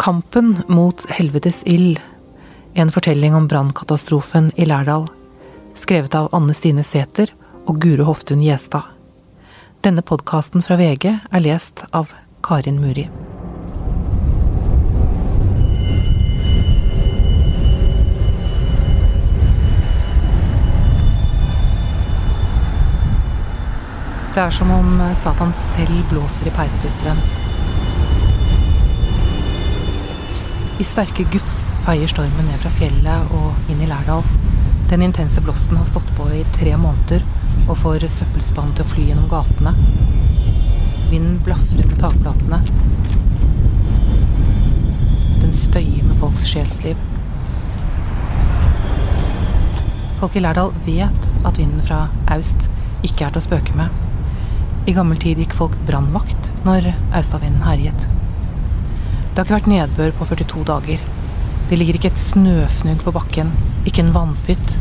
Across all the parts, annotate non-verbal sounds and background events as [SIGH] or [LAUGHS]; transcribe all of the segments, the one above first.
Kampen mot helvetes ild. En fortelling om brannkatastrofen i Lærdal. Skrevet av Anne Stine Sæther og Guro Hoftun Gjestad. Denne podkasten fra VG er lest av Karin Muri. Det er som om Satan selv blåser i peispusteren. I sterke gufs feier stormen ned fra fjellet og inn i Lærdal. Den intense blåsten har stått på i tre måneder og får søppelspann til å fly gjennom gatene. Vinden blafrer med takplatene. Den støyer med folks sjelsliv. Folk i Lærdal vet at vinden fra aust ikke er til å spøke med. I gammel tid gikk folk brannvakt når Austavinden herjet. Det har ikke vært nedbør på 42 dager. Det ligger ikke et snøfnugg på bakken, ikke en vannpytt.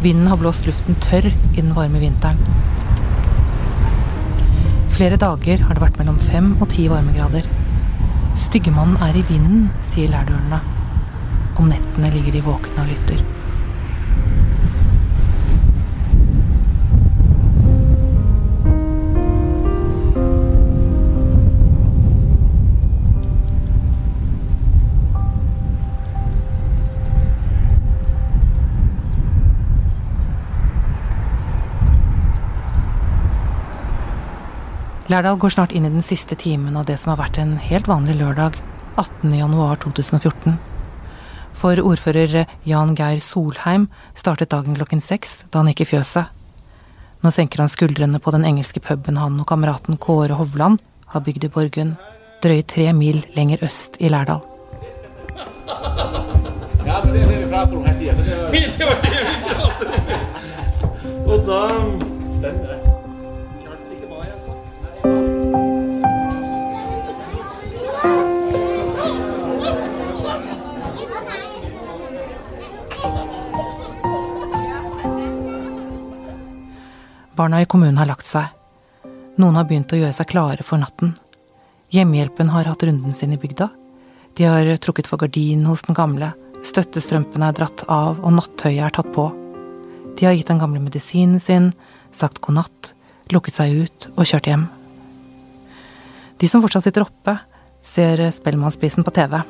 Vinden har blåst luften tørr i den varme vinteren. Flere dager har det vært mellom fem og ti varmegrader. Styggemannen er i vinden, sier lærdølene. Om nettene ligger de våkne og lytter. Lærdal går snart inn i den siste timen av det som har vært en helt vanlig lørdag 18.1.2014. For ordfører Jan Geir Solheim startet dagen klokken seks da han gikk i fjøset. Nå senker han skuldrene på den engelske puben han og kameraten Kåre Hovland har bygd i Borgund, drøye tre mil lenger øst i Lærdal. Ja, det er det vi prater om hele tida. [LAUGHS] Og da Stemmer det. Barna i kommunen har lagt seg. Noen har begynt å gjøre seg klare for natten. Hjemmehjelpen har hatt runden sin i bygda. De har trukket for gardinen hos den gamle, støttestrømpene er dratt av og nattøyet er tatt på. De har gitt den gamle medisinen sin, sagt god natt, lukket seg ut og kjørt hjem. De som fortsatt sitter oppe, ser Spellemannsprisen på TV.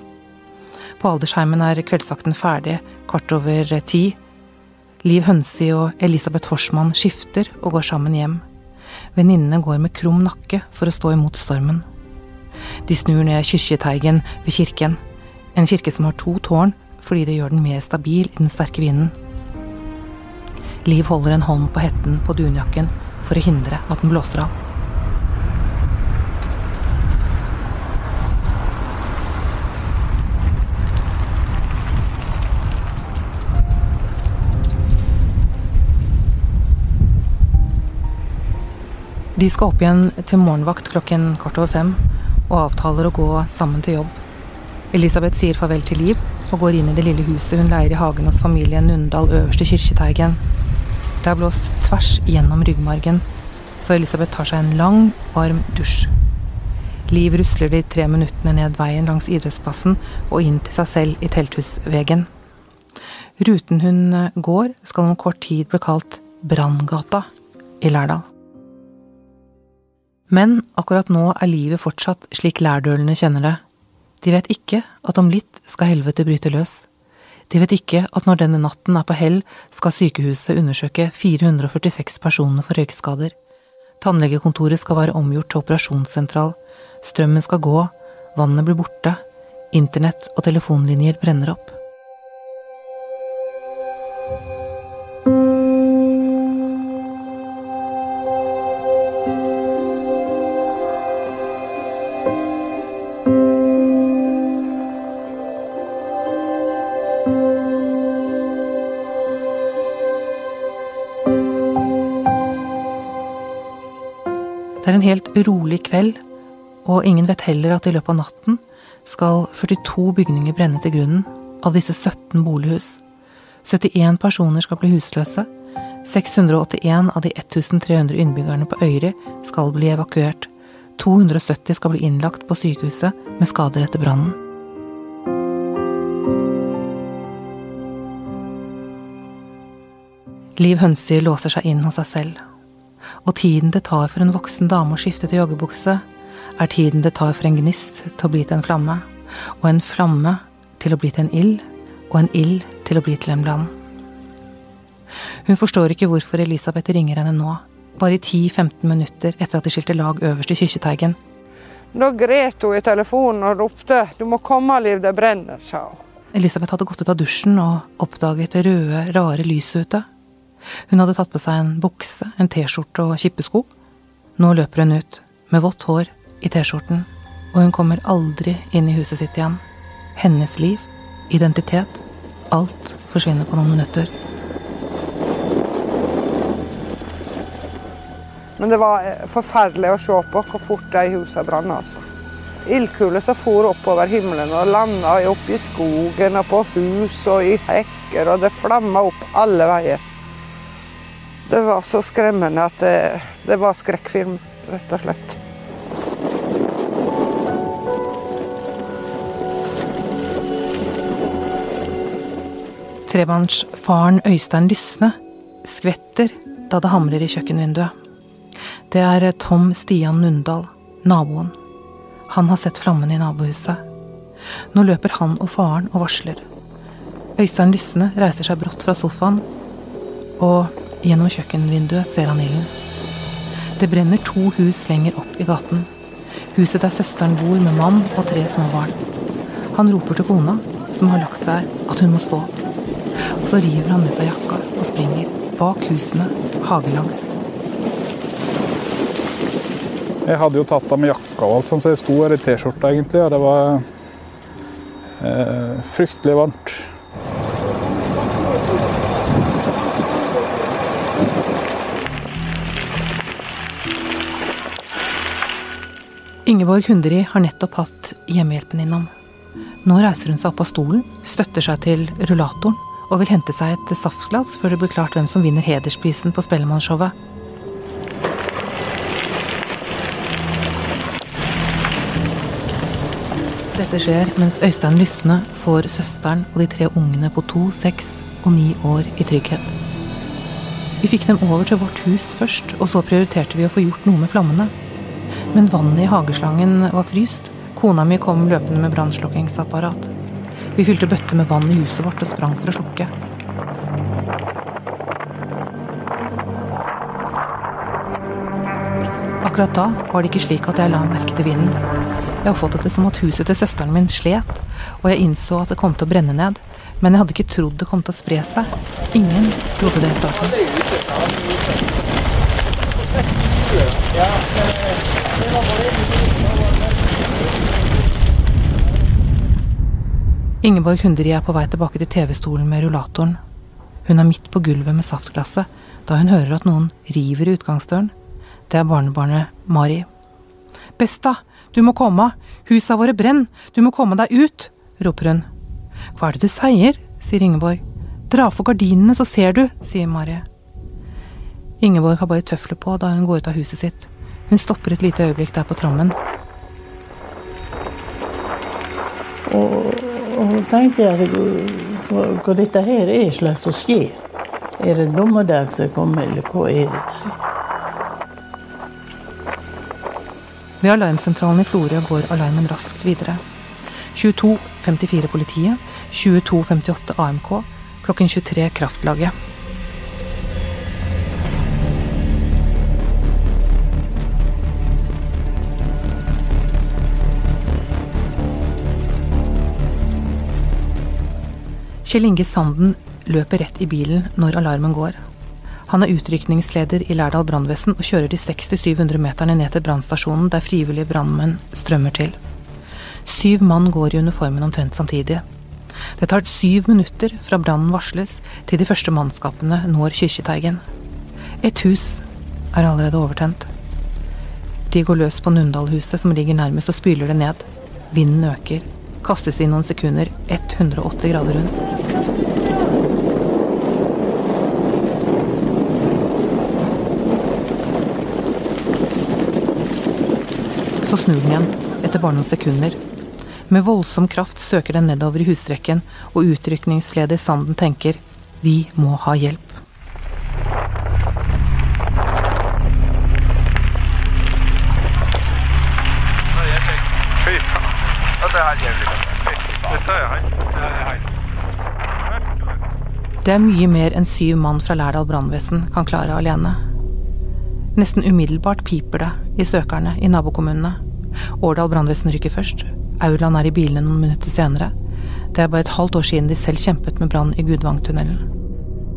På aldersheimen er kveldsvakten ferdig kvart over ti. Liv Hønsi og Elisabeth Forsmann skifter og går sammen hjem. Venninnene går med krum nakke for å stå imot stormen. De snur ned Kyrkjeteigen ved kirken, en kirke som har to tårn fordi det gjør den mer stabil i den sterke vinden. Liv holder en hånd på hetten på dunjakken for å hindre at den blåser av. De skal opp igjen til morgenvakt klokken kvart over fem og avtaler å gå sammen til jobb. Elisabeth sier farvel til Liv og går inn i det lille huset hun leier i hagen hos familien Nundal øverst i Kyrkjeteigen. Det har blåst tvers gjennom ryggmargen, så Elisabeth tar seg en lang, varm dusj. Liv rusler de tre minuttene ned veien langs idrettsplassen og inn til seg selv i telthusveggen. Ruten hun går, skal om kort tid bli kalt Branngata i Lærdal. Men akkurat nå er livet fortsatt slik lærdølene kjenner det. De vet ikke at om litt skal helvete bryte løs. De vet ikke at når denne natten er på hell, skal sykehuset undersøke 446 personer for røykskader. Tannlegekontoret skal være omgjort til operasjonssentral. Strømmen skal gå, vannet blir borte. Internett og telefonlinjer brenner opp. en helt rolig kveld, og ingen vet heller at i løpet av natten skal 42 bygninger brenne til grunnen, av disse 17 bolighus. 71 personer skal bli husløse. 681 av de 1300 innbyggerne på Øyri skal bli evakuert. 270 skal bli innlagt på sykehuset med skader etter brannen. Liv Hønsi låser seg inn hos seg selv. Og tiden det tar for en voksen dame å skifte til joggebukse, er tiden det tar for en gnist til å bli til en flamme, og en flamme til å bli til en ild, og en ild til å bli til en brann. Hun forstår ikke hvorfor Elisabeth ringer henne nå, bare 10-15 minutter etter at de skilte lag øverst i Kyrkjeteigen. Da gret hun i telefonen og ropte 'du må komme, Liv, det brenner', sa hun. Elisabeth hadde gått ut av dusjen og oppdaget det røde, rare lyset ute. Hun hadde tatt på seg en bukse, en T-skjorte og kippesko. Nå løper hun ut, med vått hår, i T-skjorten, og hun kommer aldri inn i huset sitt igjen. Hennes liv, identitet, alt forsvinner på noen minutter. Men det var eh, forferdelig å se på hvor fort de husene brant. Altså. Ildkuler som for oppover himmelen og landa opp i skogen og på hus og i hekker, og det flamma opp alle veier. Det var så skremmende at det, det var skrekkfilm, rett og slett. Trebarnsfaren Øystein Lysne skvetter da det hamrer i kjøkkenvinduet. Det er Tom Stian Nundal, naboen. Han har sett flammene i nabohuset. Nå løper han og faren og varsler. Øystein Lysne reiser seg brått fra sofaen, og gjennom kjøkkenvinduet ser han ilden. Det brenner to hus lenger opp i gaten. Huset der søsteren bor med mann og tre små barn. Han roper til kona, som har lagt seg, at hun må stå opp. Og så river han med seg jakka og springer bak husene, hagelangs. Jeg hadde jo tatt av meg jakka og alt sånt, så jeg sto her i T-skjorta egentlig, og det var eh, fryktelig varmt. Ingeborg Hunderi har nettopp hatt hjemmehjelpen innom. Nå reiser hun seg opp av stolen, støtter seg til rullatoren og vil hente seg et saftglass før det blir klart hvem som vinner hedersprisen på Spellemannshowet. Dette skjer mens Øystein Lysne får søsteren og de tre ungene på to, seks og ni år i trygghet. Vi fikk dem over til vårt hus først, og så prioriterte vi å få gjort noe med flammene. Men vannet i hageslangen var fryst. Kona mi kom løpende med brannslukkingsapparat. Vi fylte bøtter med vann i huset vårt og sprang for å slukke. Akkurat da var det ikke slik at jeg la merke til vinden. Jeg oppfattet det som at huset til søsteren min slet, og jeg innså at det kom til å brenne ned. Men jeg hadde ikke trodd det kom til å spre seg. Ingen trodde det i starten. Ingeborg Hunderi er på vei tilbake til TV-stolen med rullatoren. Hun er midt på gulvet med saftglasset da hun hører at noen river i utgangsdøren. Det er barnebarnet Mari. Besta, du må komme, husa våre brenner, du må komme deg ut, roper hun. Hva er det du sier, sier Ingeborg. Dra for gardinene, så ser du, sier Mari. Ingeborg har bare tøfler på da hun går ut av huset sitt. Hun stopper et lite øyeblikk der på trammen. Og, og tenkte jeg hva, hva dette her er slags som skjer. Er det dommedag som kommer, eller hva er det? Ved alarmsentralen i Florø går alarmen raskt videre. 22.54 politiet, 22.58 AMK, klokken 23 Kraftlaget. Kjell Inge Sanden løper rett i bilen når alarmen går. Han er utrykningsleder i Lærdal brannvesen og kjører de 600-700 meterne ned til brannstasjonen der frivillige brannmenn strømmer til. Syv mann går i uniformen omtrent samtidig. Det tar syv minutter fra brannen varsles til de første mannskapene når Kyrkjeteigen. Et hus er allerede overtent. De går løs på Nundalhuset som ligger nærmest og spyler det ned. Vinden øker. Kastes i noen sekunder 180 grader rundt. Så snur den igjen, etter bare noen sekunder. Med voldsom kraft søker den nedover i husrekken, og utrykningsleder Sanden tenker vi må ha hjelp. Det er mye mer enn syv mann fra Lærdal brannvesen kan klare alene. Nesten umiddelbart piper det i søkerne i nabokommunene. Årdal brannvesen rykker først. Aurland er i bilene noen minutter senere. Det er bare et halvt år siden de selv kjempet med brann i Gudvangtunnelen.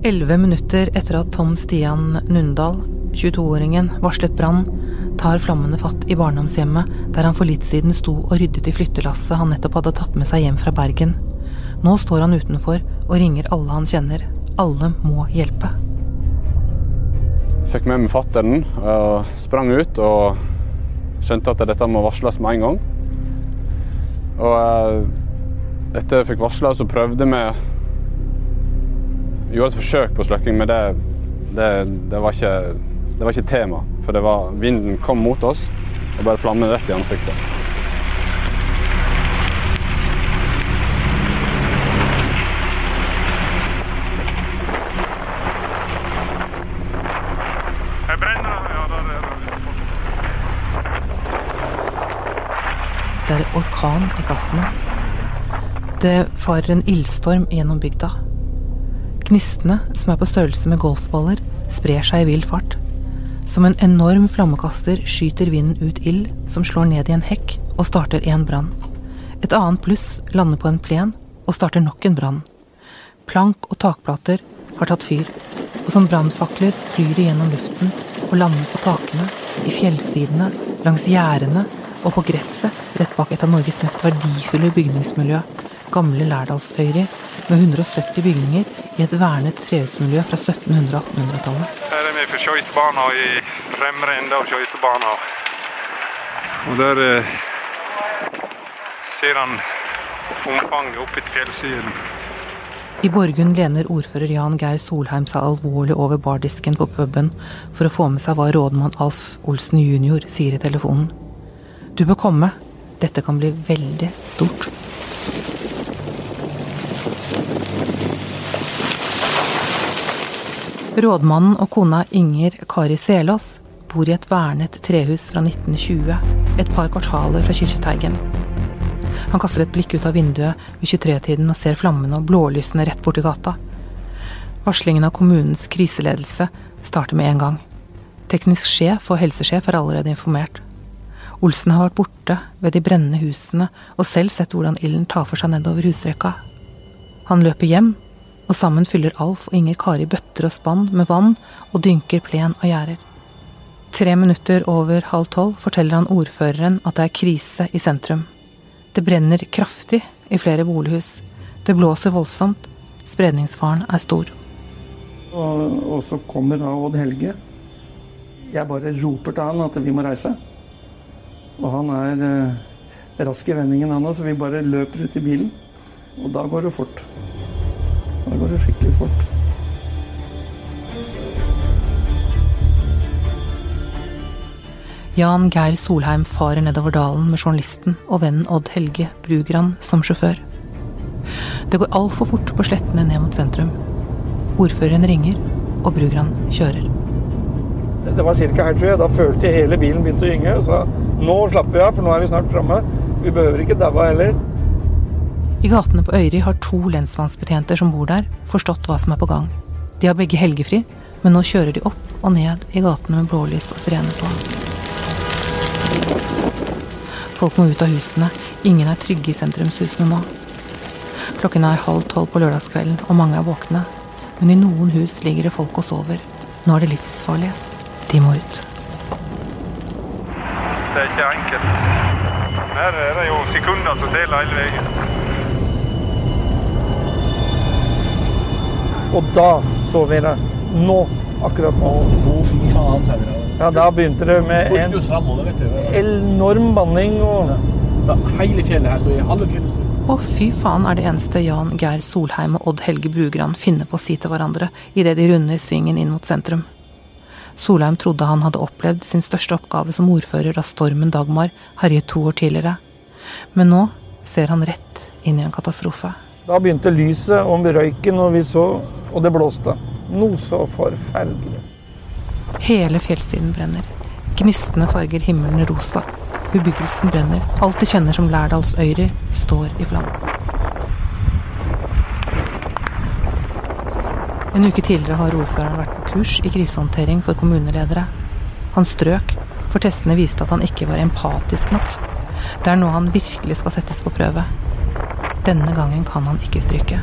Elleve minutter etter at Tom Stian Nundal, 22-åringen, varslet brann, tar flammene fatt i barndomshjemmet der han for litt siden sto og ryddet i flyttelasset han nettopp hadde tatt med seg hjem fra Bergen. Nå står han utenfor og ringer alle han kjenner. Alle må hjelpe. Fikk med meg fattern og sprang ut og skjønte at dette må varsles med en gang. Og eh, etter jeg fikk varsla, så prøvde vi Gjorde et forsøk på slukking, men det, det, det, var ikke, det var ikke tema. For det var, vinden kom mot oss og bare flammet rett i ansiktet. Det er orkan i kastene. Det farer en ildstorm gjennom bygda. Gnistene, som er på størrelse med golfballer, sprer seg i vill fart. Som en enorm flammekaster skyter vinden ut ild som slår ned i en hekk og starter en brann. Et annet pluss lander på en plen og starter nok en brann. Plank og takplater har tatt fyr, og som brannfakler flyr de gjennom luften og lander på takene, i fjellsidene, langs gjerdene og på gresset rett bak et av Norges mest verdifulle bygningsmiljø, gamle Lærdalsøyri, med 170 bygninger i et vernet trehusmiljø fra 1700- og 1800-tallet. Her er vi for skøytebanen i fremre ende av skøytebanen. Og der eh, ser han omfanget oppe til fjellsiden. I Borgund lener ordfører Jan Geir Solheim seg alvorlig over bardisken på puben for å få med seg hva rådmann Alf Olsen jr. sier i telefonen. Du bør komme. Dette kan bli veldig stort. Rådmannen og kona Inger Kari Selås bor i et vernet trehus fra 1920, et par kvartaler fra Kirketeigen. Han kaster et blikk ut av vinduet ved 23-tiden og ser flammene og blålysene rett borti gata. Varslingen av kommunens kriseledelse starter med en gang. Teknisk sjef og helsesjef er allerede informert. Olsen har vært borte ved de brennende husene og selv sett hvordan ilden tar for seg nedover husrekka. Han løper hjem, og sammen fyller Alf og Inger Kari bøtter og spann med vann og dynker plen og gjerder. Tre minutter over halv tolv forteller han ordføreren at det er krise i sentrum. Det brenner kraftig i flere bolighus. Det blåser voldsomt. Spredningsfaren er stor. Og, og så kommer da Odd Helge. Jeg bare roper til han at vi må reise. Og han er eh, rask i vendingen, han òg, så vi bare løper ut i bilen. Og da går det fort. Da går det skikkelig fort. Jan Geir Solheim farer nedover dalen med journalisten og vennen Odd Helge Brugran som sjåfør. Det går altfor fort på slettene ned mot sentrum. Ordføreren ringer, og Brugran kjører. Det var ca. her, tror jeg. Da følte jeg hele bilen begynte å gynge. Og sa nå slapper vi av, for nå er vi snart framme. Vi behøver ikke daue heller. I gatene på Øyri har to lensmannsbetjenter som bor der, forstått hva som er på gang. De har begge helgefri, men nå kjører de opp og ned i gatene med blålys og sirener på. Folk må ut av husene. Ingen er trygge i sentrumshusene nå. Klokken er halv tolv på lørdagskvelden, og mange er våkne. Men i noen hus ligger det folk og sover. Nå er det livsfarlig. De må ut. Det er ikke enkelt. Her er det jo sekunder som teller hele veien. Og da så vi det. Nå. Akkurat nå. Å, fy faen, sa vi da. Ja, da begynte det med en enorm banning og hele fjellet her står i halve fjellet står. Å, fy faen er det eneste Jan Geir Solheim og Odd Helge Brugran finner på å si til hverandre idet de runder svingen inn mot sentrum. Solheim trodde han hadde opplevd sin største oppgave som ordfører da stormen Dagmar herjet to år tidligere. Men nå ser han rett inn i en katastrofe. Da begynte lyset om røyken, og vi så Og det blåste. Noe så forferdelig. Hele fjellsiden brenner. Gnistene farger himmelen rosa. Bebyggelsen brenner. Alt de kjenner som Lærdalsøyri, står i flam. En uke tidligere har ordføreren vært på kurs i krisehåndtering for kommuneledere. Han strøk, for testene viste at han ikke var empatisk nok. Det er nå han virkelig skal settes på prøve. Denne gangen kan han ikke stryke.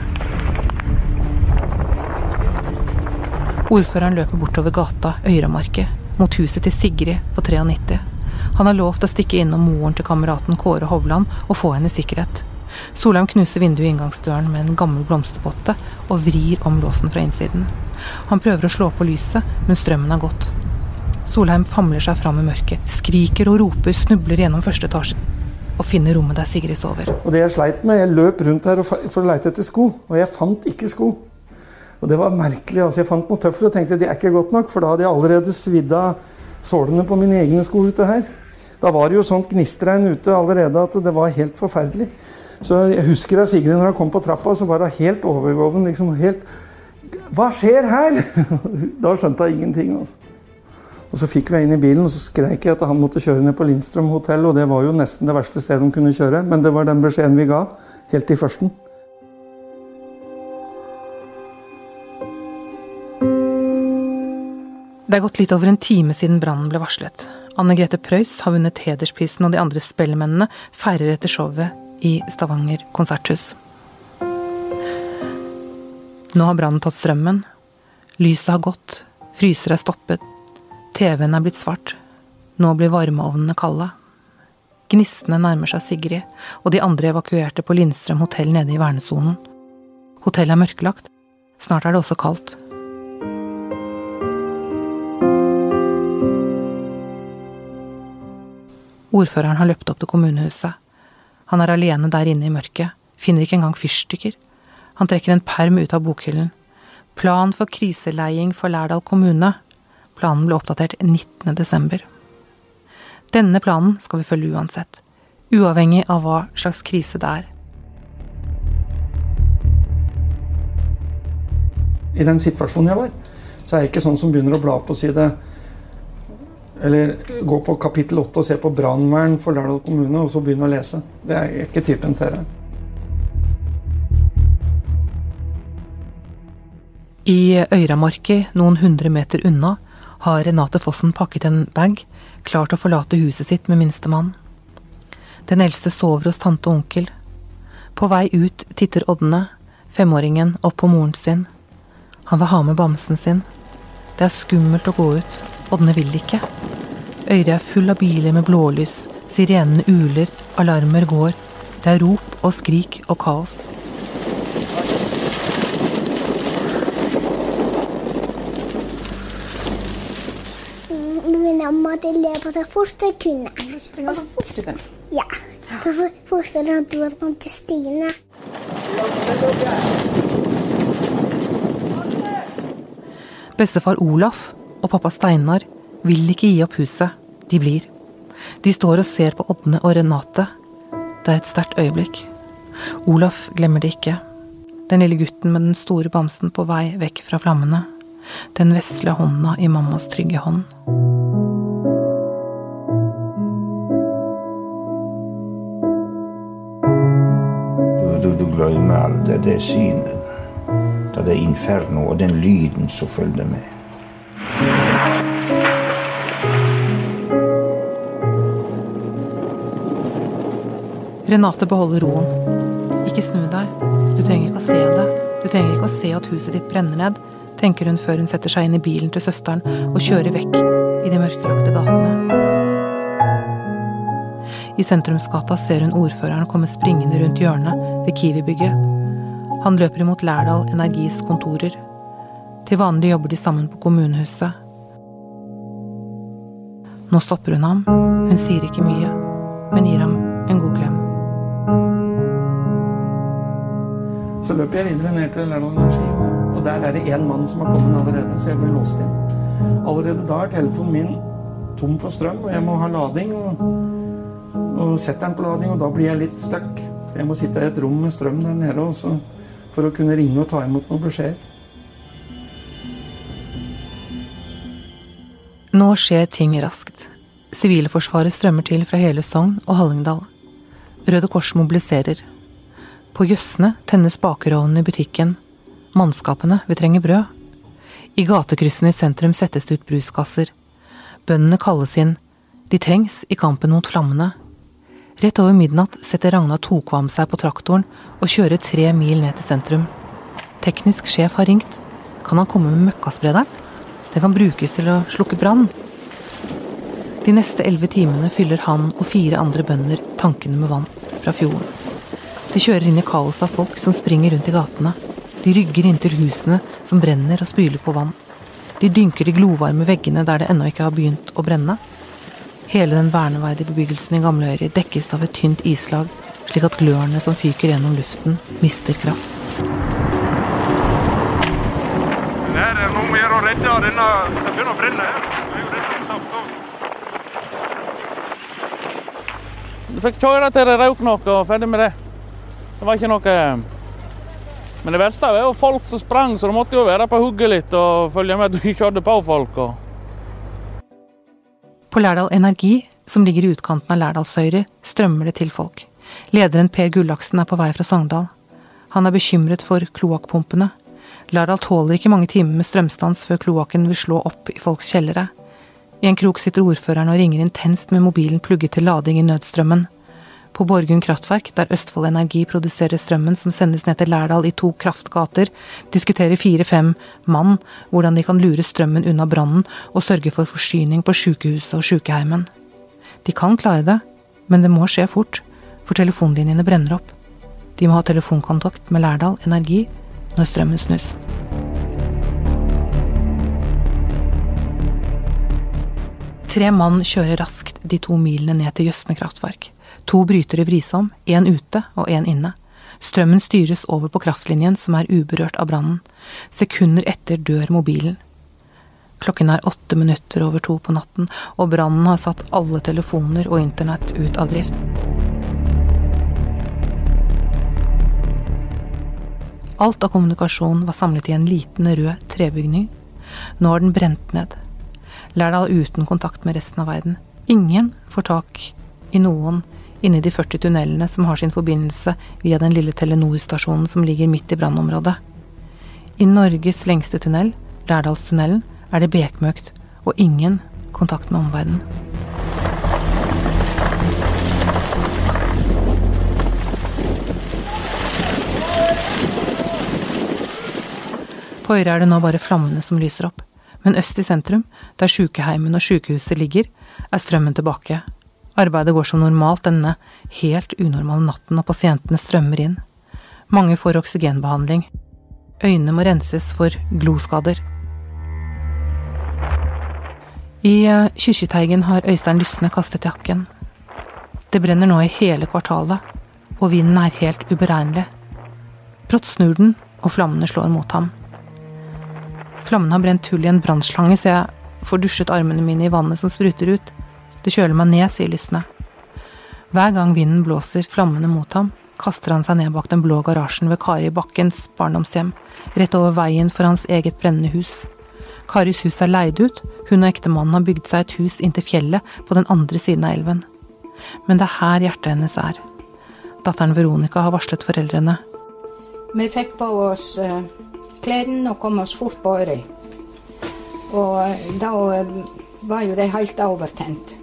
Ordføreren løper bortover gata Øyramarket, mot huset til Sigrid på 93. Han har lovt å stikke innom moren til kameraten Kåre Hovland og få henne i sikkerhet. Solheim knuser vinduet i inngangsdøren med en gammel blomsterpotte og vrir om låsen fra innsiden. Han prøver å slå på lyset, men strømmen har gått. Solheim famler seg fram i mørket, skriker og roper, snubler gjennom første etasje og finner rommet der Sigrid sover. Og det jeg sleit med, jeg løp rundt her for å leite etter sko, og jeg fant ikke sko. Og det var merkelig. altså Jeg fant noe tøffere og tenkte det er ikke godt nok, for da hadde jeg allerede svidd av sålene på mine egne sko ute her. Da var det jo sånt gnistregn ute allerede at det var helt forferdelig. Så jeg husker da Sigrid når hun kom på trappa, så var hun helt overgåven. liksom helt, Hva skjer her?! [LAUGHS] da skjønte hun ingenting. altså. Og Så fikk vi inn i bilen, og så skreik jeg at han måtte kjøre ned på Lindstrøm hotell. Og det var jo nesten det verste stedet de kunne kjøre, men det var den beskjeden vi ga helt i førsten. Det er gått litt over en time siden brannen ble varslet. Anne Grete Preus har vunnet hedersprisen, og de andre spellemennene feirer etter showet i Stavanger konserthus. Nå har brannen tatt strømmen. Lyset har gått. Fryser er stoppet. TV-en er blitt svart. Nå blir varmeovnene kalde. Gnistene nærmer seg Sigrid, og de andre evakuerte på Lindstrøm hotell nede i vernesonen. Hotellet er mørklagt. Snart er det også kaldt. Ordføreren har løpt opp til kommunehuset. Han er alene der inne i mørket, finner ikke engang fyrstikker. Han trekker en perm ut av bokhyllen. Plan for kriseleiing for Lærdal kommune. Planen ble oppdatert 19. desember. Denne planen skal vi følge uansett, uavhengig av hva slags krise det er. I den situasjonen jeg var, så er jeg ikke sånn som begynner å bla på side eller gå på kapittel 8 og se på brannvern for Lærdal kommune, og så begynne å lese. Det er ikke typen til det. I Øyramarki, noen hundre meter unna, har Renate Fossen pakket en bag, klar til å forlate huset sitt med minstemann. Den eldste sover hos tante og onkel. På vei ut titter Ådne, femåringen, opp på moren sin. Han vil ha med bamsen sin. Det er skummelt å gå ut. Ådne vil ikke. Øyre er full av biler med blålys, sirenene uler, alarmer går. Det er rop og skrik og kaos. Min mamma måtte løpe så fort jeg kunne. Springe så fort du kan? Ja. Så fort jeg rant ut til Stine. Bestefar Olaf og pappa Steinar vil ikke gi opp huset. De blir. De står og ser på Ådne og Renate. Det er et sterkt øyeblikk. Olaf glemmer det ikke. Den lille gutten med den store bamsen på vei vekk fra flammene. Den vesle hånda i mammas trygge hånd. Du, du glemmer aldri det synet. Det er inferno og den lyden som følger med. Renate beholder roen. Ikke snu deg. Du trenger ikke å se det. Du trenger ikke å se at huset ditt brenner ned, tenker hun før hun setter seg inn i bilen til søsteren og kjører vekk i de mørklagte gatene. I sentrumsgata ser hun ordføreren komme springende rundt hjørnet ved Kiwi-bygget. Han løper imot Lærdal Energis kontorer. Til vanlig jobber de sammen på kommunehuset. Nå stopper hun ham. Hun sier ikke mye, men gir ham en god klem. Så løper jeg videre ned til Lærdal Energi, og der er det én mann som har kommet allerede, så jeg blir låst inn. Allerede da er telefonen min tom for strøm, og jeg må ha lading. Og, og setter den på lading, og da blir jeg litt stuck. Jeg må sitte i et rom med strøm der nede også, for å kunne ringe og ta imot noen beskjeder. Nå skjer ting raskt. Sivilforsvaret strømmer til fra hele Sogn og Hallingdal. Røde Kors mobiliserer. På Jøsne tennes bakerovnen i butikken. Mannskapene vil trenger brød. I gatekryssene i sentrum settes det ut bruskasser. Bøndene kalles inn. De trengs i kampen mot flammene. Rett over midnatt setter Ragna Tokvam seg på traktoren og kjører tre mil ned til sentrum. Teknisk sjef har ringt. Kan han komme med møkkasprederen? Den kan brukes til å slukke brann. De neste elleve timene fyller han og fire andre bønder tankene med vann fra fjorden. De kjører inn i kaoset av folk som springer rundt i gatene. De rygger inntil husene som brenner og spyler på vann. De dynker de glovarme veggene der det ennå ikke har begynt å brenne. Hele den verneverdige bebyggelsen i Gamleøyri dekkes av et tynt islag, slik at glørne som fyker gjennom luften, mister kraft. Det er noe mer å redde denne som begynner å brenne her, er. Du fikk kjøre til det røk noe og ferdig med det. Det var ikke noe Men det verste var jo folk som sprang, så du måtte jo være på hugget litt og følge med at ikke kjørte på folk. På Lærdal Energi, som ligger i utkanten av Lærdalsøyri, strømmer det til folk. Lederen Per Gullaksen er på vei fra Sogndal. Han er bekymret for kloakkpumpene. Lærdal tåler ikke mange timer med strømstans før kloakken vil slå opp i folks kjellere. I en krok sitter ordføreren og ringer intenst med mobilen plugget til lading i nødstrømmen. På Borgund kraftverk, der Østfold Energi produserer strømmen som sendes ned til Lærdal i to kraftgater, diskuterer fire-fem mann hvordan de kan lure strømmen unna brannen og sørge for forsyning på sykehuset og sykeheimen. De kan klare det, men det må skje fort, for telefonlinjene brenner opp. De må ha telefonkontakt med Lærdal Energi når strømmen snus. Tre mann kjører raskt de to milene ned til Jøsne kraftverk. To brytere vris om, én ute og én inne. Strømmen styres over på kraftlinjen som er uberørt av brannen. Sekunder etter dør mobilen. Klokken er åtte minutter over to på natten, og brannen har satt alle telefoner og internett ut av drift. Alt av kommunikasjon var samlet i en liten rød trebygning. Nå har den brent ned. Lærdal uten kontakt med resten av verden. Ingen får tak i noen inni de 40 tunnelene som har sin forbindelse via den lille Telenor-stasjonen som ligger midt i brannområdet. I Norges lengste tunnel, Lærdalstunnelen, er det bekmørkt og ingen kontakt med omverdenen. På Øyre er det nå bare flammene som lyser opp. Men øst i sentrum, der sykeheimen og sykehuset ligger, er strømmen tilbake. Arbeidet går som normalt denne helt unormale natten, og pasientene strømmer inn. Mange får oksygenbehandling. Øynene må renses for gloskader. I eh, Kyrkjeteigen har Øystein Lysne kastet jakken. Det brenner nå i hele kvartalet, og vinden er helt uberegnelig. Brått snur den, og flammene slår mot ham. Flammene har brent hull i en brannslange, så jeg får dusjet armene mine i vannet som spruter ut. Det kjøler meg ned, sier Lysne. Hver gang vinden blåser flammene mot ham, kaster han seg ned bak den blå garasjen ved Kari Bakkens barndomshjem, rett over veien for hans eget brennende hus. Karis hus er leid ut, hun og ektemannen har bygd seg et hus inntil fjellet på den andre siden av elven. Men det er her hjertet hennes er. Datteren Veronica har varslet foreldrene. Vi fikk på oss uh, klærne og kom oss fort på Ørøy. Og uh, da var jo de helt overtent.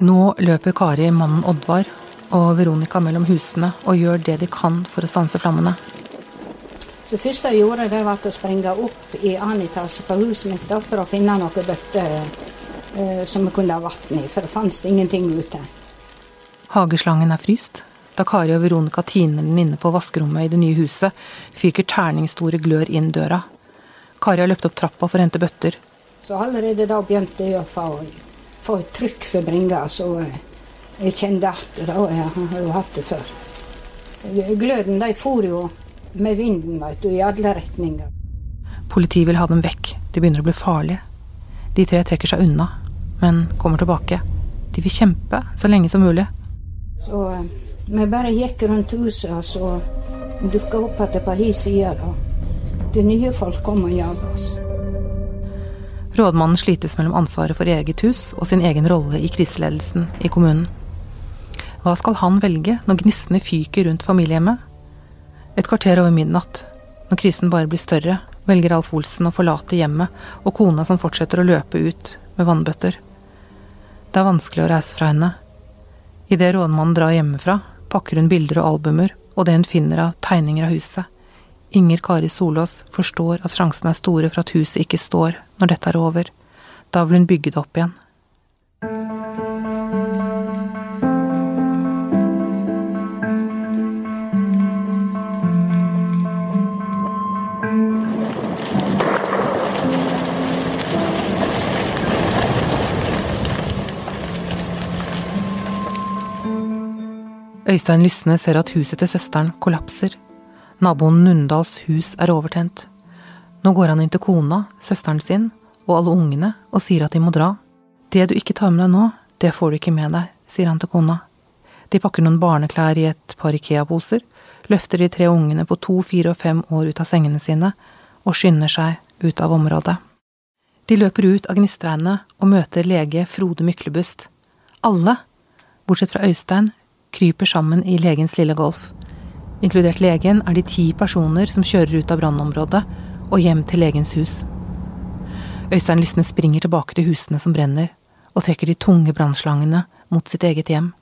Nå løper Kari, mannen Oddvar og Veronica mellom husene og gjør det de kan for å stanse flammene. Det første jeg gjorde, det var å springe opp i annen etasje på huset mitt for å finne noen bøtter eh, som vi kunne ha vann i, for det fantes ingenting ute. Hageslangen er fryst. Da Kari og Veronica tiner den inne på vaskerommet i det nye huset, fyker terningstore glør inn døra. Kari har løpt opp trappa for å hente bøtter. Så allerede da begynte jeg å få, få trykk for bringa, så eh, jeg kjente at da, jeg har jo hatt det før. Gløden de for jo med vinden vet du, i alle retninger. Politiet vil ha dem vekk. De begynner å bli farlige. De tre trekker seg unna, men kommer tilbake. De vil kjempe så lenge som mulig. Så eh, vi bare gikk rundt huset, og så dukka opp igjen på hi side. Det nye folk kom og jaga oss. Rådmannen slites mellom ansvaret for eget hus og sin egen rolle i kriseledelsen i kommunen. Hva skal han velge når gnissene fyker rundt familiehjemmet? Et kvarter over midnatt, når krisen bare blir større, velger Alf Olsen å forlate hjemmet og kona som fortsetter å løpe ut med vannbøtter. Det er vanskelig å reise fra henne. Idet rådmannen drar hjemmefra, pakker hun bilder og albumer og det hun finner av tegninger av huset. Inger Kari Solås forstår at sjansene er store for at huset ikke står når dette er over. Da vil hun bygge det opp igjen. Øystein Lysne ser at huset til søsteren kollapser. Naboen Nundals hus er overtent. Nå går han inn til kona, søsteren sin og alle ungene og sier at de må dra. Det du ikke tar med deg nå, det får du ikke med deg, sier han til kona. De pakker noen barneklær i et par Ikea-poser, løfter de tre ungene på to, fire og fem år ut av sengene sine og skynder seg ut av området. De løper ut av gnistregnet og møter lege Frode Myklebust. Alle, bortsett fra Øystein, kryper sammen i legens lille Golf. Inkludert legen er de ti personer som kjører ut av brannområdet og hjem til legens hus. Øystein Lysne springer tilbake til husene som brenner, og trekker de tunge brannslangene mot sitt eget hjem.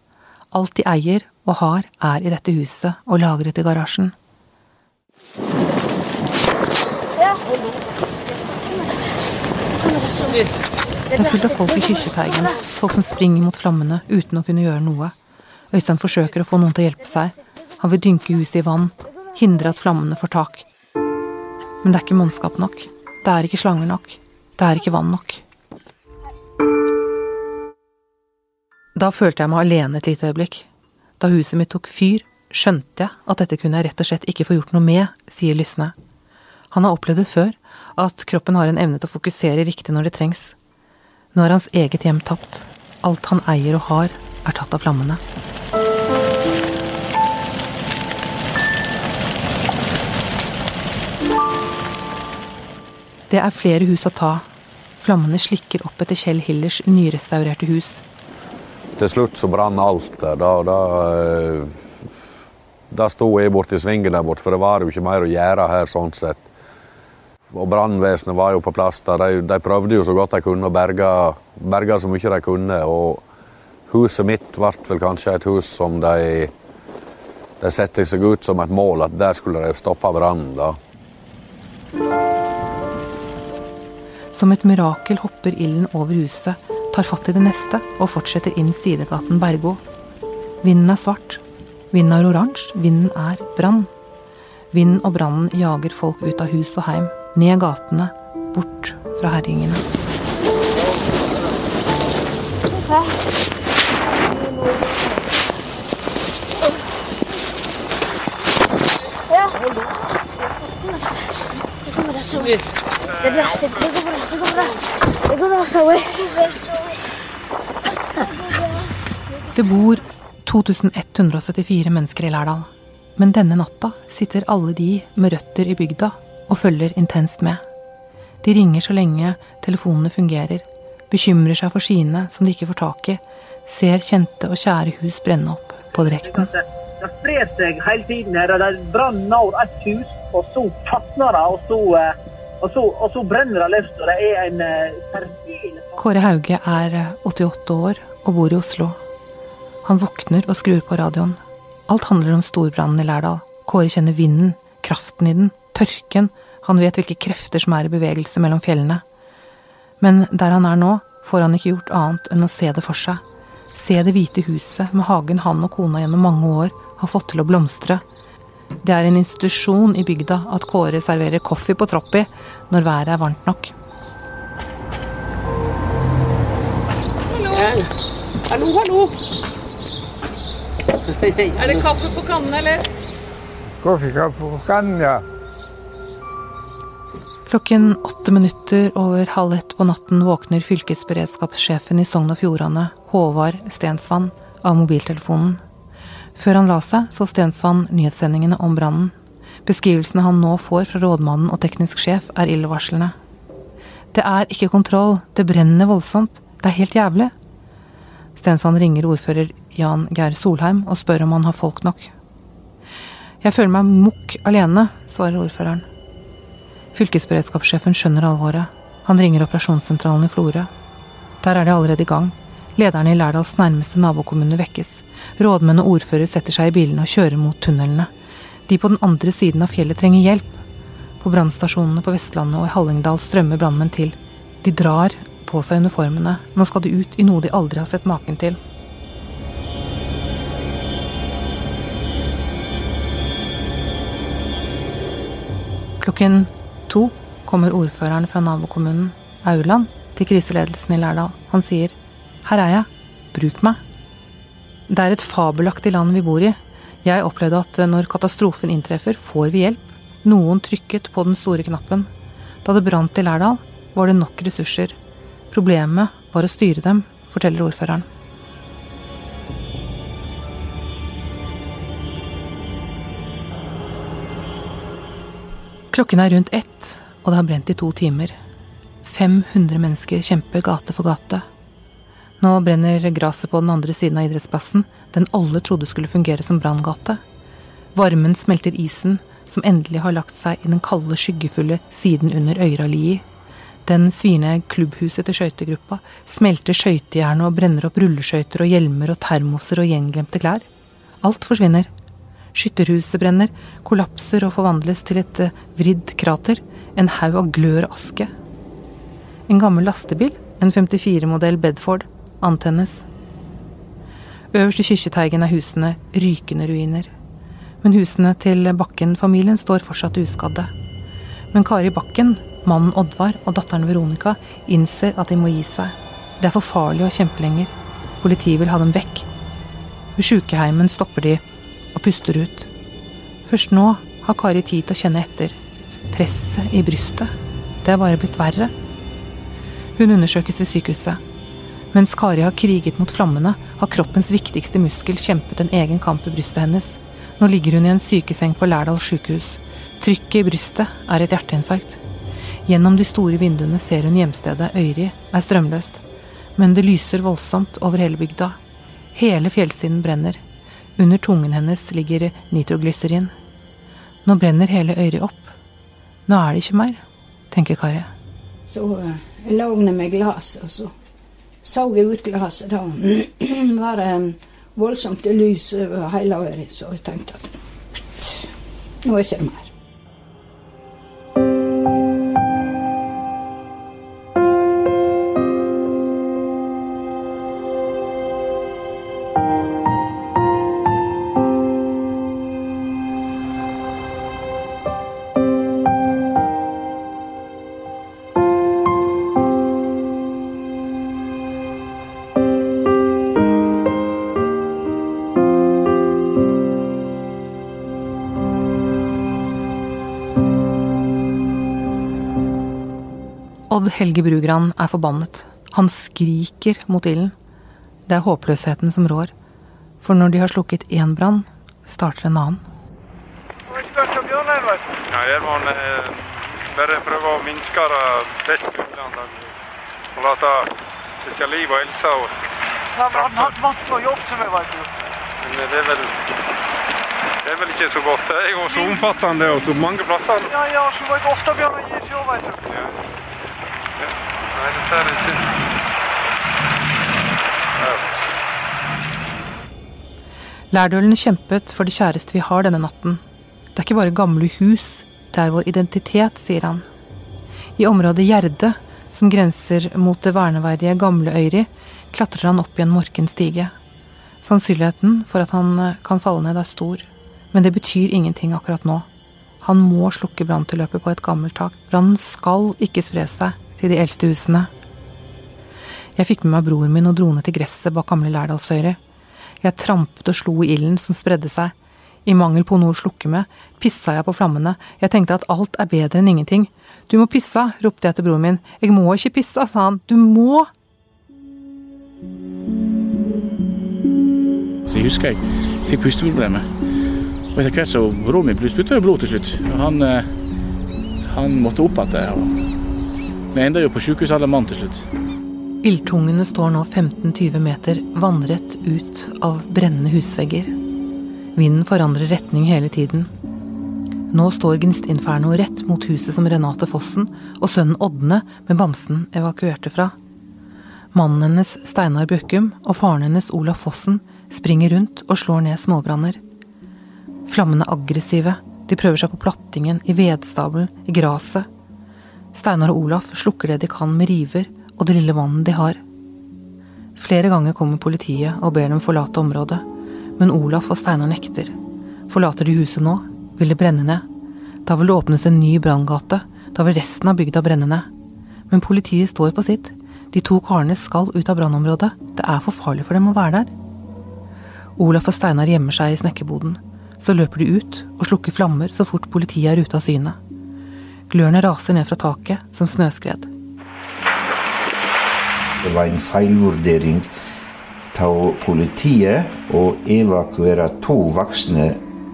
Alt de eier og har, er i dette huset og lagret i garasjen. Det er fullt av folk i Kyrkjeteigen, folk som springer mot flammene uten å kunne gjøre noe. Øystein forsøker å få noen til å hjelpe seg. Han vil dynke huset i vann, hindre at flammene får tak. Men det er ikke mannskap nok. Det er ikke slanger nok. Det er ikke vann nok. Da følte jeg meg alene et lite øyeblikk. Da huset mitt tok fyr, skjønte jeg at dette kunne jeg rett og slett ikke få gjort noe med, sier Lysne. Han har opplevd det før, at kroppen har en evne til å fokusere riktig når det trengs. Nå er hans eget hjem tapt. Alt han eier og har, er tatt av flammene. Det er flere hus å ta. Flammene slikker opp etter Kjell Hillers nyrestaurerte hus. Til slutt så brant alt der. Da, da, eh, da sto jeg borti svingen der borte, for det var jo ikke mer å gjøre her sånn sett. Og Brannvesenet var jo på plass der. De, de, prøvde jo så godt de kunne å berge, berge så mye de kunne. og Huset mitt ble vel kanskje et hus som de, de satte seg ut som et mål, at der skulle de stoppe brannen. Som et mirakel hopper ilden over huset, tar fatt i det neste og fortsetter inn sidegaten Bergo. Vinden er svart. Vinden er oransje. Vinden er brann. Vinden og brannen jager folk ut av hus og heim, ned gatene, bort fra herjingene. Okay. Det går bra. Det går bra. Det går bra, Zoe. Det bor 2174 mennesker i Lærdal. Men denne natta sitter alle de med røtter i bygda og følger intenst med. De ringer så lenge telefonene fungerer, bekymrer seg for sine som de ikke får tak i, ser kjente og kjære hus brenne opp på direkten. Det sprer seg hele tiden her. Det brann når ett hus, og så fatner det, og så eh, og så, og så brenner det løs. Og det er en eh, særdeles Kåre Hauge er 88 eh, år og bor i Oslo. Han våkner og skrur på radioen. Alt handler om storbrannen i Lærdal. Kåre kjenner vinden, kraften i den, tørken. Han vet hvilke krefter som er i bevegelse mellom fjellene. Men der han er nå, får han ikke gjort annet enn å se det for seg. Se det hvite huset med hagen han og kona gjennom mange år har fått til å blomstre, det er en institusjon i bygda at Kåre serverer kaffe på Troppi når været er varmt nok. Hallo, hallo. hallo. Er det kaffe på kannen, eller? Kaffe på kannen, ja. Klokken åtte minutter over halv ett på natten våkner fylkesberedskapssjefen i Sogn og Fjordane, Håvard Stensvann, av mobiltelefonen. Før han la seg, så Stensvann nyhetssendingene om brannen. Beskrivelsene han nå får fra rådmannen og teknisk sjef, er illevarslende. Det er ikke kontroll, det brenner voldsomt, det er helt jævlig. Stensvann ringer ordfører Jan Geir Solheim og spør om han har folk nok. Jeg føler meg mukk alene, svarer ordføreren. Fylkesberedskapssjefen skjønner alvoret. Han ringer operasjonssentralen i Florø. Der er de allerede i gang. Lederne i Lærdals nærmeste nabokommune vekkes. Rådmenn og ordfører setter seg i bilene og kjører mot tunnelene. De på den andre siden av fjellet trenger hjelp. På brannstasjonene på Vestlandet og i Hallingdal strømmer brannmenn til. De drar på seg uniformene. Nå skal de ut i noe de aldri har sett maken til. Klokken to kommer ordføreren fra nabokommunen, Aurland, til kriseledelsen i Lærdal. Han sier her er jeg, bruk meg. Det er et fabelaktig land vi bor i. Jeg opplevde at når katastrofen inntreffer, får vi hjelp. Noen trykket på den store knappen. Da det brant i Lærdal, var det nok ressurser. Problemet var å styre dem, forteller ordføreren. Klokken er rundt ett, og det har brent i to timer. 500 mennesker kjemper gate for gate. Nå brenner gresset på den andre siden av idrettsplassen, den alle trodde skulle fungere som branngate. Varmen smelter isen, som endelig har lagt seg i den kalde, skyggefulle siden under Øyralii. Den svir klubbhuset til skøytegruppa, smelter skøytejernet og brenner opp rulleskøyter og hjelmer og termoser og gjenglemte klær. Alt forsvinner. Skytterhuset brenner, kollapser og forvandles til et eh, vridd krater, en haug av glør aske. En gammel lastebil, en 54-modell Bedford, antennes. Øverst i kirketeigen er husene rykende ruiner. Men husene til Bakken-familien står fortsatt uskadde. Men Kari Bakken, mannen Oddvar og datteren Veronica innser at de må gi seg. Det er for farlig å kjempe lenger. Politiet vil ha dem vekk. Ved sjukeheimen stopper de og puster ut. Først nå har Kari tid til å kjenne etter. Presset i brystet. Det er bare blitt verre. Hun undersøkes ved sykehuset. Mens Kari har kriget mot flammene, har kroppens viktigste muskel kjempet en egen kamp i brystet hennes. Nå ligger hun i en sykeseng på Lærdal sykehus. Trykket i brystet er et hjerteinfarkt. Gjennom de store vinduene ser hun hjemstedet Øyri er strømløst. Men det lyser voldsomt over hele bygda. Hele fjellsiden brenner. Under tungen hennes ligger nitroglyserin. Nå brenner hele Øyri opp. Nå er det ikke mer, tenker Kari. Så uh, jeg lå med glasset, og så så jeg ut glasset. Da [CLEARS THROAT] var det voldsomt lys over hele øret, så jeg tenkte at nå er det ikke mer. Odd Helge Brugran er forbannet. Han skriker mot ilden. Det er håpløsheten som rår. For når de har slukket én brann, starter en annen. Ja, her må en eh, bare prøve å minske det best mulig, antakeligvis. Og la det ikke liv og helse og vann og jobb, som jeg vet du. Men det er vel det er vel ikke så godt. Det er jo så omfattende og så mange plasser. Ja, ja, så vet du, Åstabjørnar gir seg òg, vet du. Ja. Nei. Lærdølene kjempet for det kjæreste vi har denne natten. Det er ikke bare gamle hus, det er vår identitet, sier han. I området Gjerde, som grenser mot det verneverdige Gamle Øyri, klatrer han opp i en morken stige. Sannsynligheten for at han eh, kan falle ned, er stor. Men det betyr ingenting akkurat nå. Han må slukke branntilløpet på et gammelt tak. Brannen skal ikke spre seg til de eldste husene. Jeg fikk med meg broren min og dro ned til gresset bak gamle Lærdalsøyri. Jeg trampet og slo i ilden som spredde seg. I mangel på noe å slukke med, pissa jeg på flammene. Jeg tenkte at alt er bedre enn ingenting. Du må pissa, ropte jeg til broren min. Jeg må ikke pissa, sa han. Du må! Så jeg husker jeg fikk pusteproblemer. Og etter hvert så broren min spytta blod til slutt. Han, eh, han måtte opp igjen. Vi ender jo på sykehuset alle mann til slutt. Ildtungene står nå 15-20 meter vannrett ut av brennende husvegger. Vinden forandrer retning hele tiden. Nå står Gnistinferno rett mot huset som Renate Fossen og sønnen Ådne med bamsen evakuerte fra. Mannen hennes, Steinar Bjøkkum, og faren hennes, Olaf Fossen, springer rundt og slår ned småbranner. Flammene er aggressive. De prøver seg på plattingen, i vedstabelen, i gresset. Steinar og Olaf slukker det de kan med river og det lille vannet de har. Flere ganger kommer politiet og ber dem forlate området, men Olaf og Steinar nekter. Forlater de huset nå, vil det brenne ned. Da vil det åpnes en ny branngate, da vil resten av bygda brenne ned. Men politiet står på sitt. De to karene skal ut av brannområdet. Det er for farlig for dem å være der. Olaf og Steinar gjemmer seg i snekkerboden. Så løper de ut og slukker flammer så fort politiet er ute av syne. Glørne raser ned fra taket som snøskred. Det var en feilvurdering av politiet å evakuere to voksne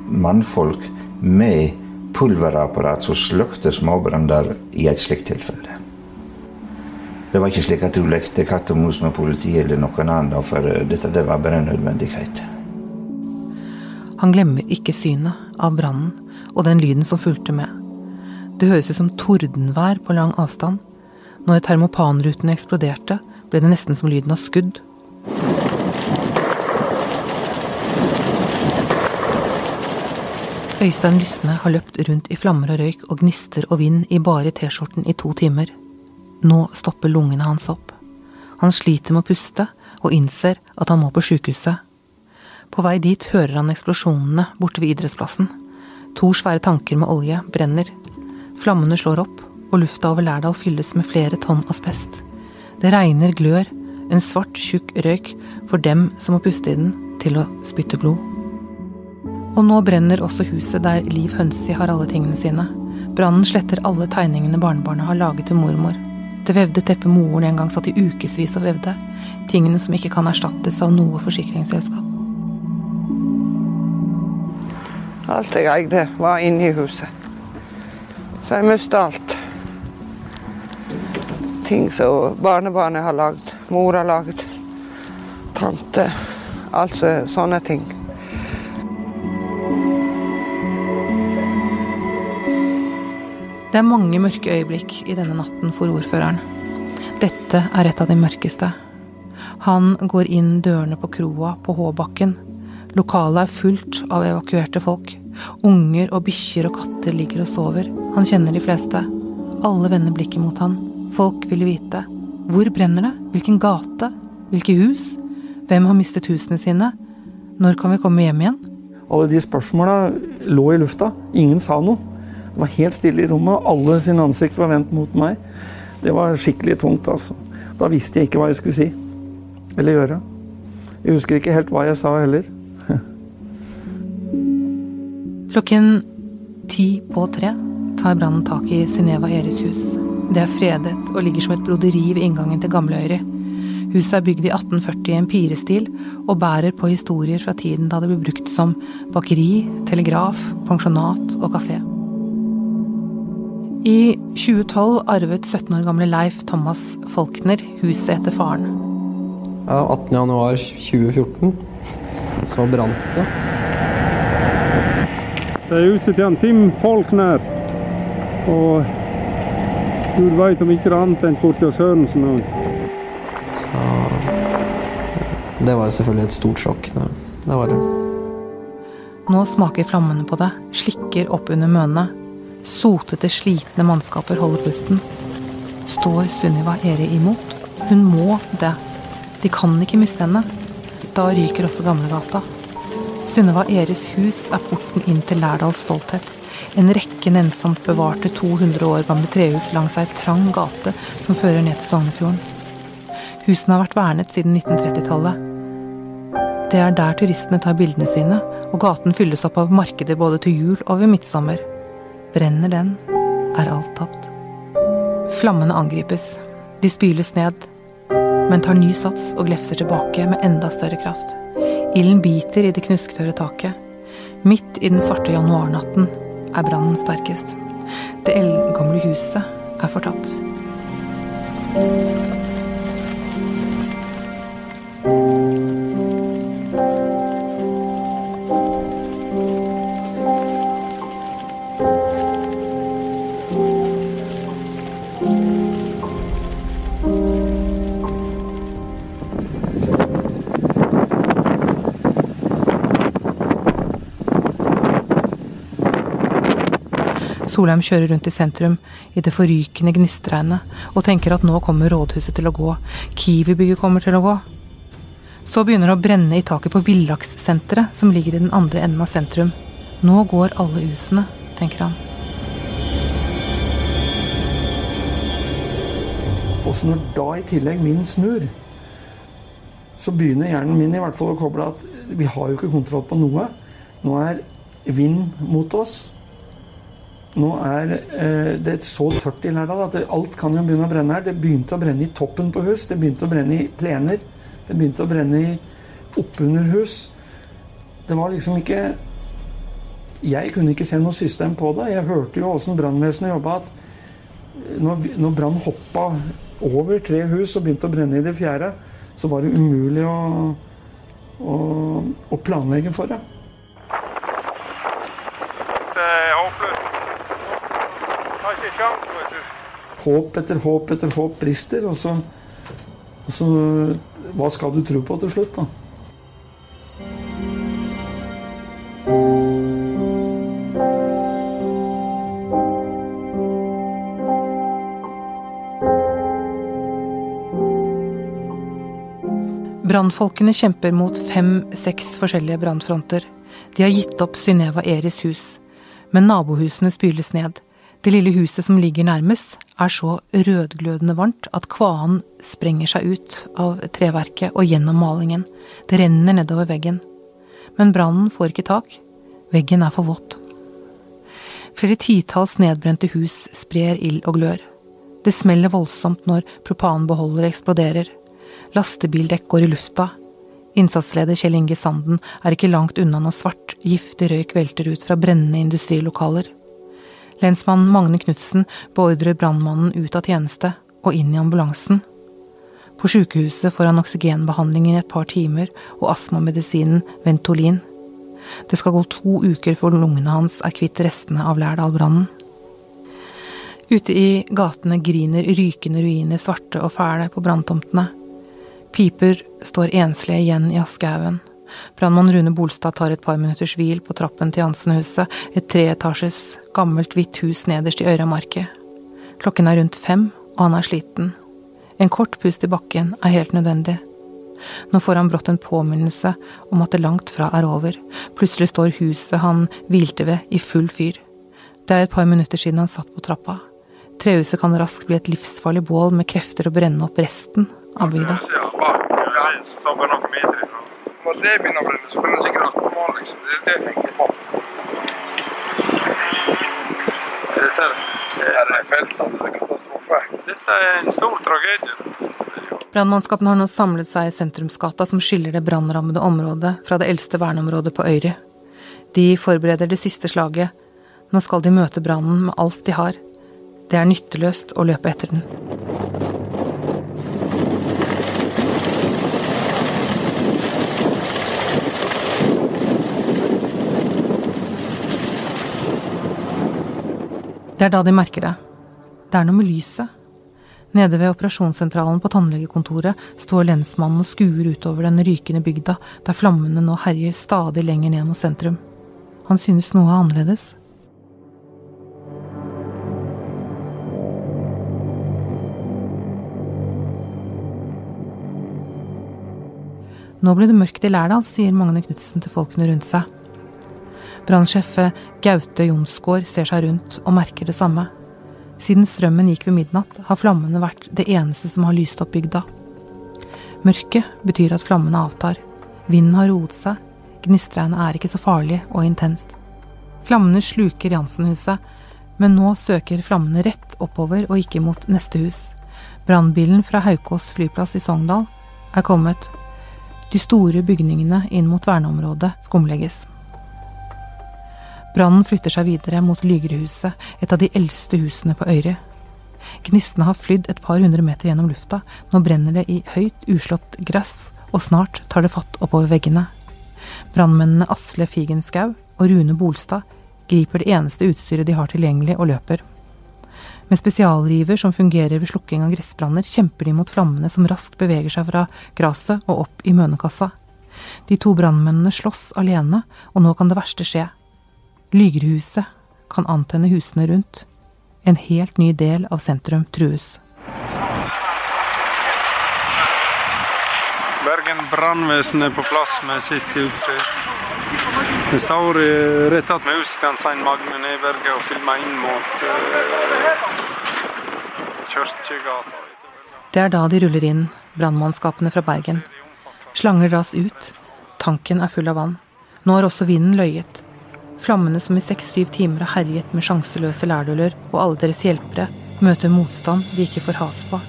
mannfolk med pulverapparat som slukte småbranner i et slikt tilfelle. Det var ikke slik at du lekte katt og mus med politiet eller noen annen, for dette det var bare en nødvendighet. Han glemmer ikke synet av brannen og den lyden som fulgte med. Det høres ut som tordenvær på lang avstand. Når termopanrutene eksploderte, ble det nesten som lyden av skudd. Øystein Lysne har løpt rundt i flammer og røyk og gnister og vind i bare T-skjorten i to timer. Nå stopper lungene hans opp. Han sliter med å puste og innser at han må på sjukehuset. På vei dit hører han eksplosjonene borte ved idrettsplassen. To svære tanker med olje brenner. Flammene slår opp, og lufta over Lærdal fylles med flere tonn asbest. Det regner glør, en svart, tjukk røyk for dem som må puste i den, til å spytte blod. Og nå brenner også huset der Liv Hønsi har alle tingene sine. Brannen sletter alle tegningene barnebarnet har laget til mormor. Det vevde teppet moren en gang satt i ukevis og vevde. Tingene som ikke kan erstattes av noe forsikringsselskap. Alt jeg eide, var inne i huset. Så jeg mista alt. Ting som barnebarnet har lagd, mor har lagd, tante. Altså sånne ting. Det er mange mørke øyeblikk i denne natten for ordføreren. Dette er et av de mørkeste. Han går inn dørene på kroa på Håbakken. Lokalet er fullt av evakuerte folk. Unger og bikkjer og katter ligger og sover. Han kjenner de fleste. Alle vender blikket mot han. Folk vil vite. Hvor brenner det? Hvilken gate? Hvilke hus? Hvem har mistet husene sine? Når kan vi komme hjem igjen? Alle de spørsmåla lå i lufta. Ingen sa noe. Det var helt stille i rommet, alle sine ansikt var vendt mot meg. Det var skikkelig tungt, altså. Da visste jeg ikke hva jeg skulle si. Eller gjøre. Jeg husker ikke helt hva jeg sa heller. Klokken ti på tre tar brannen tak i Synnøve Eres hus. Det er fredet og ligger som et broderi ved inngangen til Gamleøyri. Huset er bygd i 1840 i en pirestil og bærer på historier fra tiden da det ble brukt som bakeri, telegraf, pensjonat og kafé. I 2012 arvet 17 år gamle Leif Thomas Folkner huset etter faren. Ja, 18.1.2014 så brant det. Det er huset til han Tim Folkner. Og Gud veit om ikke det er annet enn borti hos Sørensen òg. Så det var selvfølgelig et stort sjokk. Det, det var det. Nå smaker flammene på det, slikker opp under mønene. Sotete, slitne mannskaper holder pusten. Står Sunniva Eri imot? Hun må det. De kan ikke miste henne. Da ryker også Gamlegata. Sunniva Eres hus er porten inn til Lærdals stolthet. En rekke nennsomt bevarte 200 år gamle trehus langs ei trang gate som fører ned til Sognefjorden. Husene har vært vernet siden 1930-tallet. Det er der turistene tar bildene sine, og gaten fylles opp av markeder både til jul og ved midtsommer. Brenner den, er alt tapt. Flammene angripes. De spyles ned, men tar ny sats og glefser tilbake med enda større kraft. Ilden biter i det knusktørre taket. Midt i den svarte januarnatten er brannen sterkest. Det eldgamle huset er fortapt. Solheim kjører rundt i sentrum i det forrykende gnistregnet og tenker at nå kommer rådhuset til å gå, Kiwi-bygget kommer til å gå. Så begynner det å brenne i taket på Villakssenteret, som ligger i den andre enden av sentrum. Nå går alle husene, tenker han. Og så når da i tillegg min snur, så begynner hjernen min i hvert fall å koble at vi har jo ikke kontroll på noe. Nå er vind mot oss. Nå er eh, det så tørt i Lærdal at alt kan jo begynne å brenne her. Det begynte å brenne i toppen på hus, det begynte å brenne i plener. Det begynte å brenne i oppunder hus. Det var liksom ikke Jeg kunne ikke se noe system på det. Jeg hørte jo åssen brannvesenet jobba. at Når, når brann hoppa over tre hus og begynte å brenne i det fjerde, så var det umulig å, å, å planlegge for det. Det er håpløst. Har ikke sjans, vet du. Håp etter håp etter håp brister, og så, og så Hva skal du tro på til slutt, da? Brannfolkene kjemper mot fem-seks forskjellige brannfronter. De har gitt opp Synnøva Eris hus, men nabohusene spyles ned. Det lille huset som ligger nærmest, er så rødglødende varmt at kvaen sprenger seg ut av treverket og gjennom malingen. Det renner nedover veggen. Men brannen får ikke tak. Veggen er for våt. Flere titalls nedbrente hus sprer ild og glør. Det smeller voldsomt når propanbeholdere eksploderer. Lastebildekk går i lufta. Innsatsleder Kjell Inge Sanden er ikke langt unna når svart, giftig røyk velter ut fra brennende industrilokaler. Lensmann Magne Knutsen beordrer brannmannen ut av tjeneste og inn i ambulansen. På sykehuset får han oksygenbehandling i et par timer og astmamedisinen Ventolin. Det skal gå to uker før lungene hans er kvitt restene av Lærdal-brannen. Ute i gatene griner rykende ruiner svarte og fæle på branntomtene. Piper står enslige igjen i askehaugen. Brannmann Rune Bolstad tar et par minutters hvil på trappen til Jansenhuset, et treetasjes, gammelt hvitt hus nederst i Øyramarket. Klokken er rundt fem, og han er sliten. En kort pust i bakken er helt nødvendig. Nå får han brått en påminnelse om at det langt fra er over. Plutselig står huset han hvilte ved, i full fyr. Det er et par minutter siden han satt på trappa. Trehuset kan raskt bli et livsfarlig bål med krefter å brenne opp resten av bygda. Så begynner å brenne, så brenner det sikkert liksom. Det er det jeg tenker på. Dette er, er felt, det er katastrofe. Dette er en stor tragedie. Brannmannskapene har nå samlet seg i sentrumsgata som skiller det brannrammede området fra det eldste verneområdet på Øyri. De forbereder det siste slaget. Nå skal de møte brannen med alt de har. Det er nytteløst å løpe etter den. Det er da de merker det. Det er noe med lyset. Nede ved operasjonssentralen på tannlegekontoret står lensmannen og skuer utover den rykende bygda, der flammene nå herjer stadig lenger ned mot sentrum. Han synes noe er annerledes. Nå ble det mørkt i Lærdal, sier Magne Knutsen til folkene rundt seg. Brannsjef Gaute Jonsgaard ser seg rundt og merker det samme. Siden strømmen gikk ved midnatt, har flammene vært det eneste som har lyst opp bygda. Mørket betyr at flammene avtar. Vinden har roet seg. Gnistregnet er ikke så farlig og intenst. Flammene sluker Jansenhuset, men nå søker flammene rett oppover og ikke mot neste hus. Brannbilen fra Haukås flyplass i Sogndal er kommet. De store bygningene inn mot verneområdet skumlegges. Brannen flytter seg videre mot Lygrehuset, et av de eldste husene på Øyre. Gnistene har flydd et par hundre meter gjennom lufta, nå brenner det i høyt, uslått gress, og snart tar det fatt oppover veggene. Brannmennene Asle Figenskau og Rune Bolstad griper det eneste utstyret de har tilgjengelig, og løper. Med spesialriver som fungerer ved slukking av gressbranner, kjemper de mot flammene som raskt beveger seg fra gresset og opp i mønekassa. De to brannmennene slåss alene, og nå kan det verste skje. Lygerhuset kan antenne husene rundt. En helt ny del av sentrum trues. Bergen brannvesen er på plass med sitt utstyr. Vi står rett attmed huset Svein Magne Neberget og filmer inn mot uh, Kirkegata. Det er da de ruller inn, brannmannskapene fra Bergen. Slanger dras ut. Tanken er full av vann. Nå har også vinden løyet. Flammene som i seks-syv timer har herjet med sjanseløse lærduller og alle deres hjelpere, møter motstand de ikke får has på.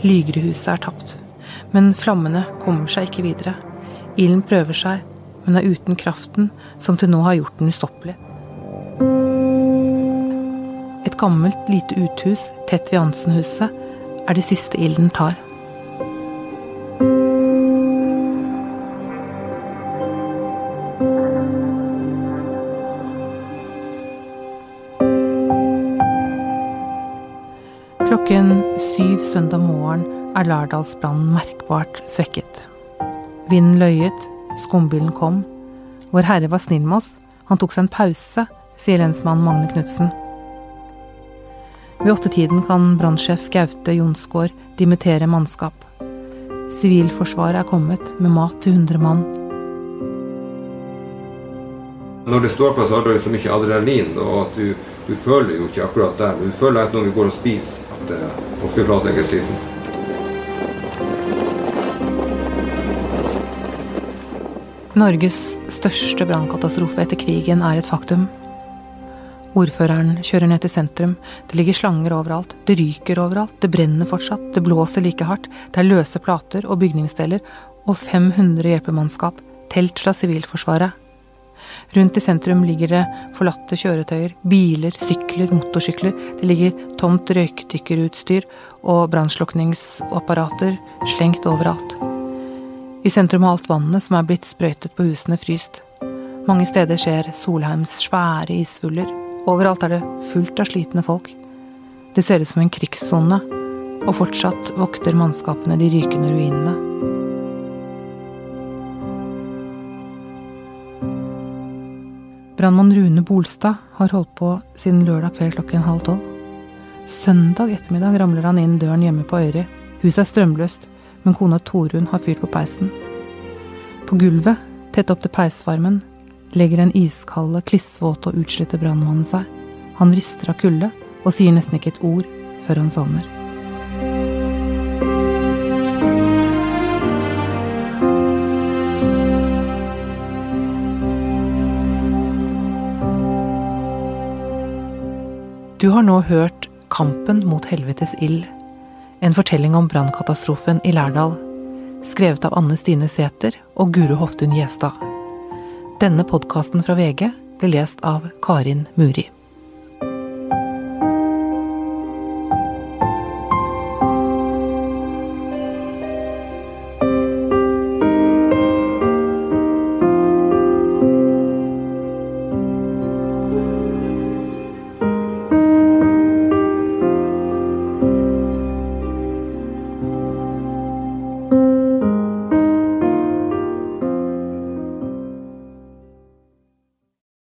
Lygrehuset er tapt. Men flammene kommer seg ikke videre. Ilden prøver seg, men er uten kraften som til nå har gjort den ustoppelig. Et gammelt, lite uthus tett ved Hansenhuset er det siste ilden tar. Er merkbart svekket. Vinden løyet, skumbilen kom. Vår Herre var snill med oss, han tok seg en pause, sier lensmann Magne Knutsen. Ved åttetiden kan brannsjef Gaute Jonsgaard dimittere mannskap. Sivilforsvaret er kommet med mat til 100 mann. Når det står på, så har du så mye adrenalin og at du, du føler jo ikke akkurat det. Du føler at når du går og spiser, at uh, fy flate, jeg er sliten. Norges største brannkatastrofe etter krigen er et faktum. Ordføreren kjører ned til sentrum. Det ligger slanger overalt. Det ryker overalt. Det brenner fortsatt. Det blåser like hardt. Det er løse plater og bygningsdeler. Og 500 hjelpemannskap. Telt fra Sivilforsvaret. Rundt i sentrum ligger det forlatte kjøretøyer. Biler, sykler, motorsykler. Det ligger tomt røykdykkerutstyr og brannslukningsapparater slengt overalt. I sentrum har alt vannet som er blitt sprøytet på husene, fryst. Mange steder skjer Solheims svære isfuller. Overalt er det fullt av slitne folk. Det ser ut som en krigssone, og fortsatt vokter mannskapene de rykende ruinene. Brannmann Rune Bolstad har holdt på siden lørdag kveld klokken halv tolv. Søndag ettermiddag ramler han inn døren hjemme på Øyri. Huset er strømløst, men kona Torunn har fyrt på peisen. På gulvet, tett opp til peisvarmen, legger den iskalde, klissvåte og utslitte brannmannen seg. Han rister av kulde og sier nesten ikke et ord før han sovner. Du har nå hørt Kampen mot helvetes ild. En fortelling om brannkatastrofen i Lærdal. Skrevet av Anne Stine Sæther og Guro Hoftun Gjestad. Denne podkasten fra VG ble lest av Karin Muri.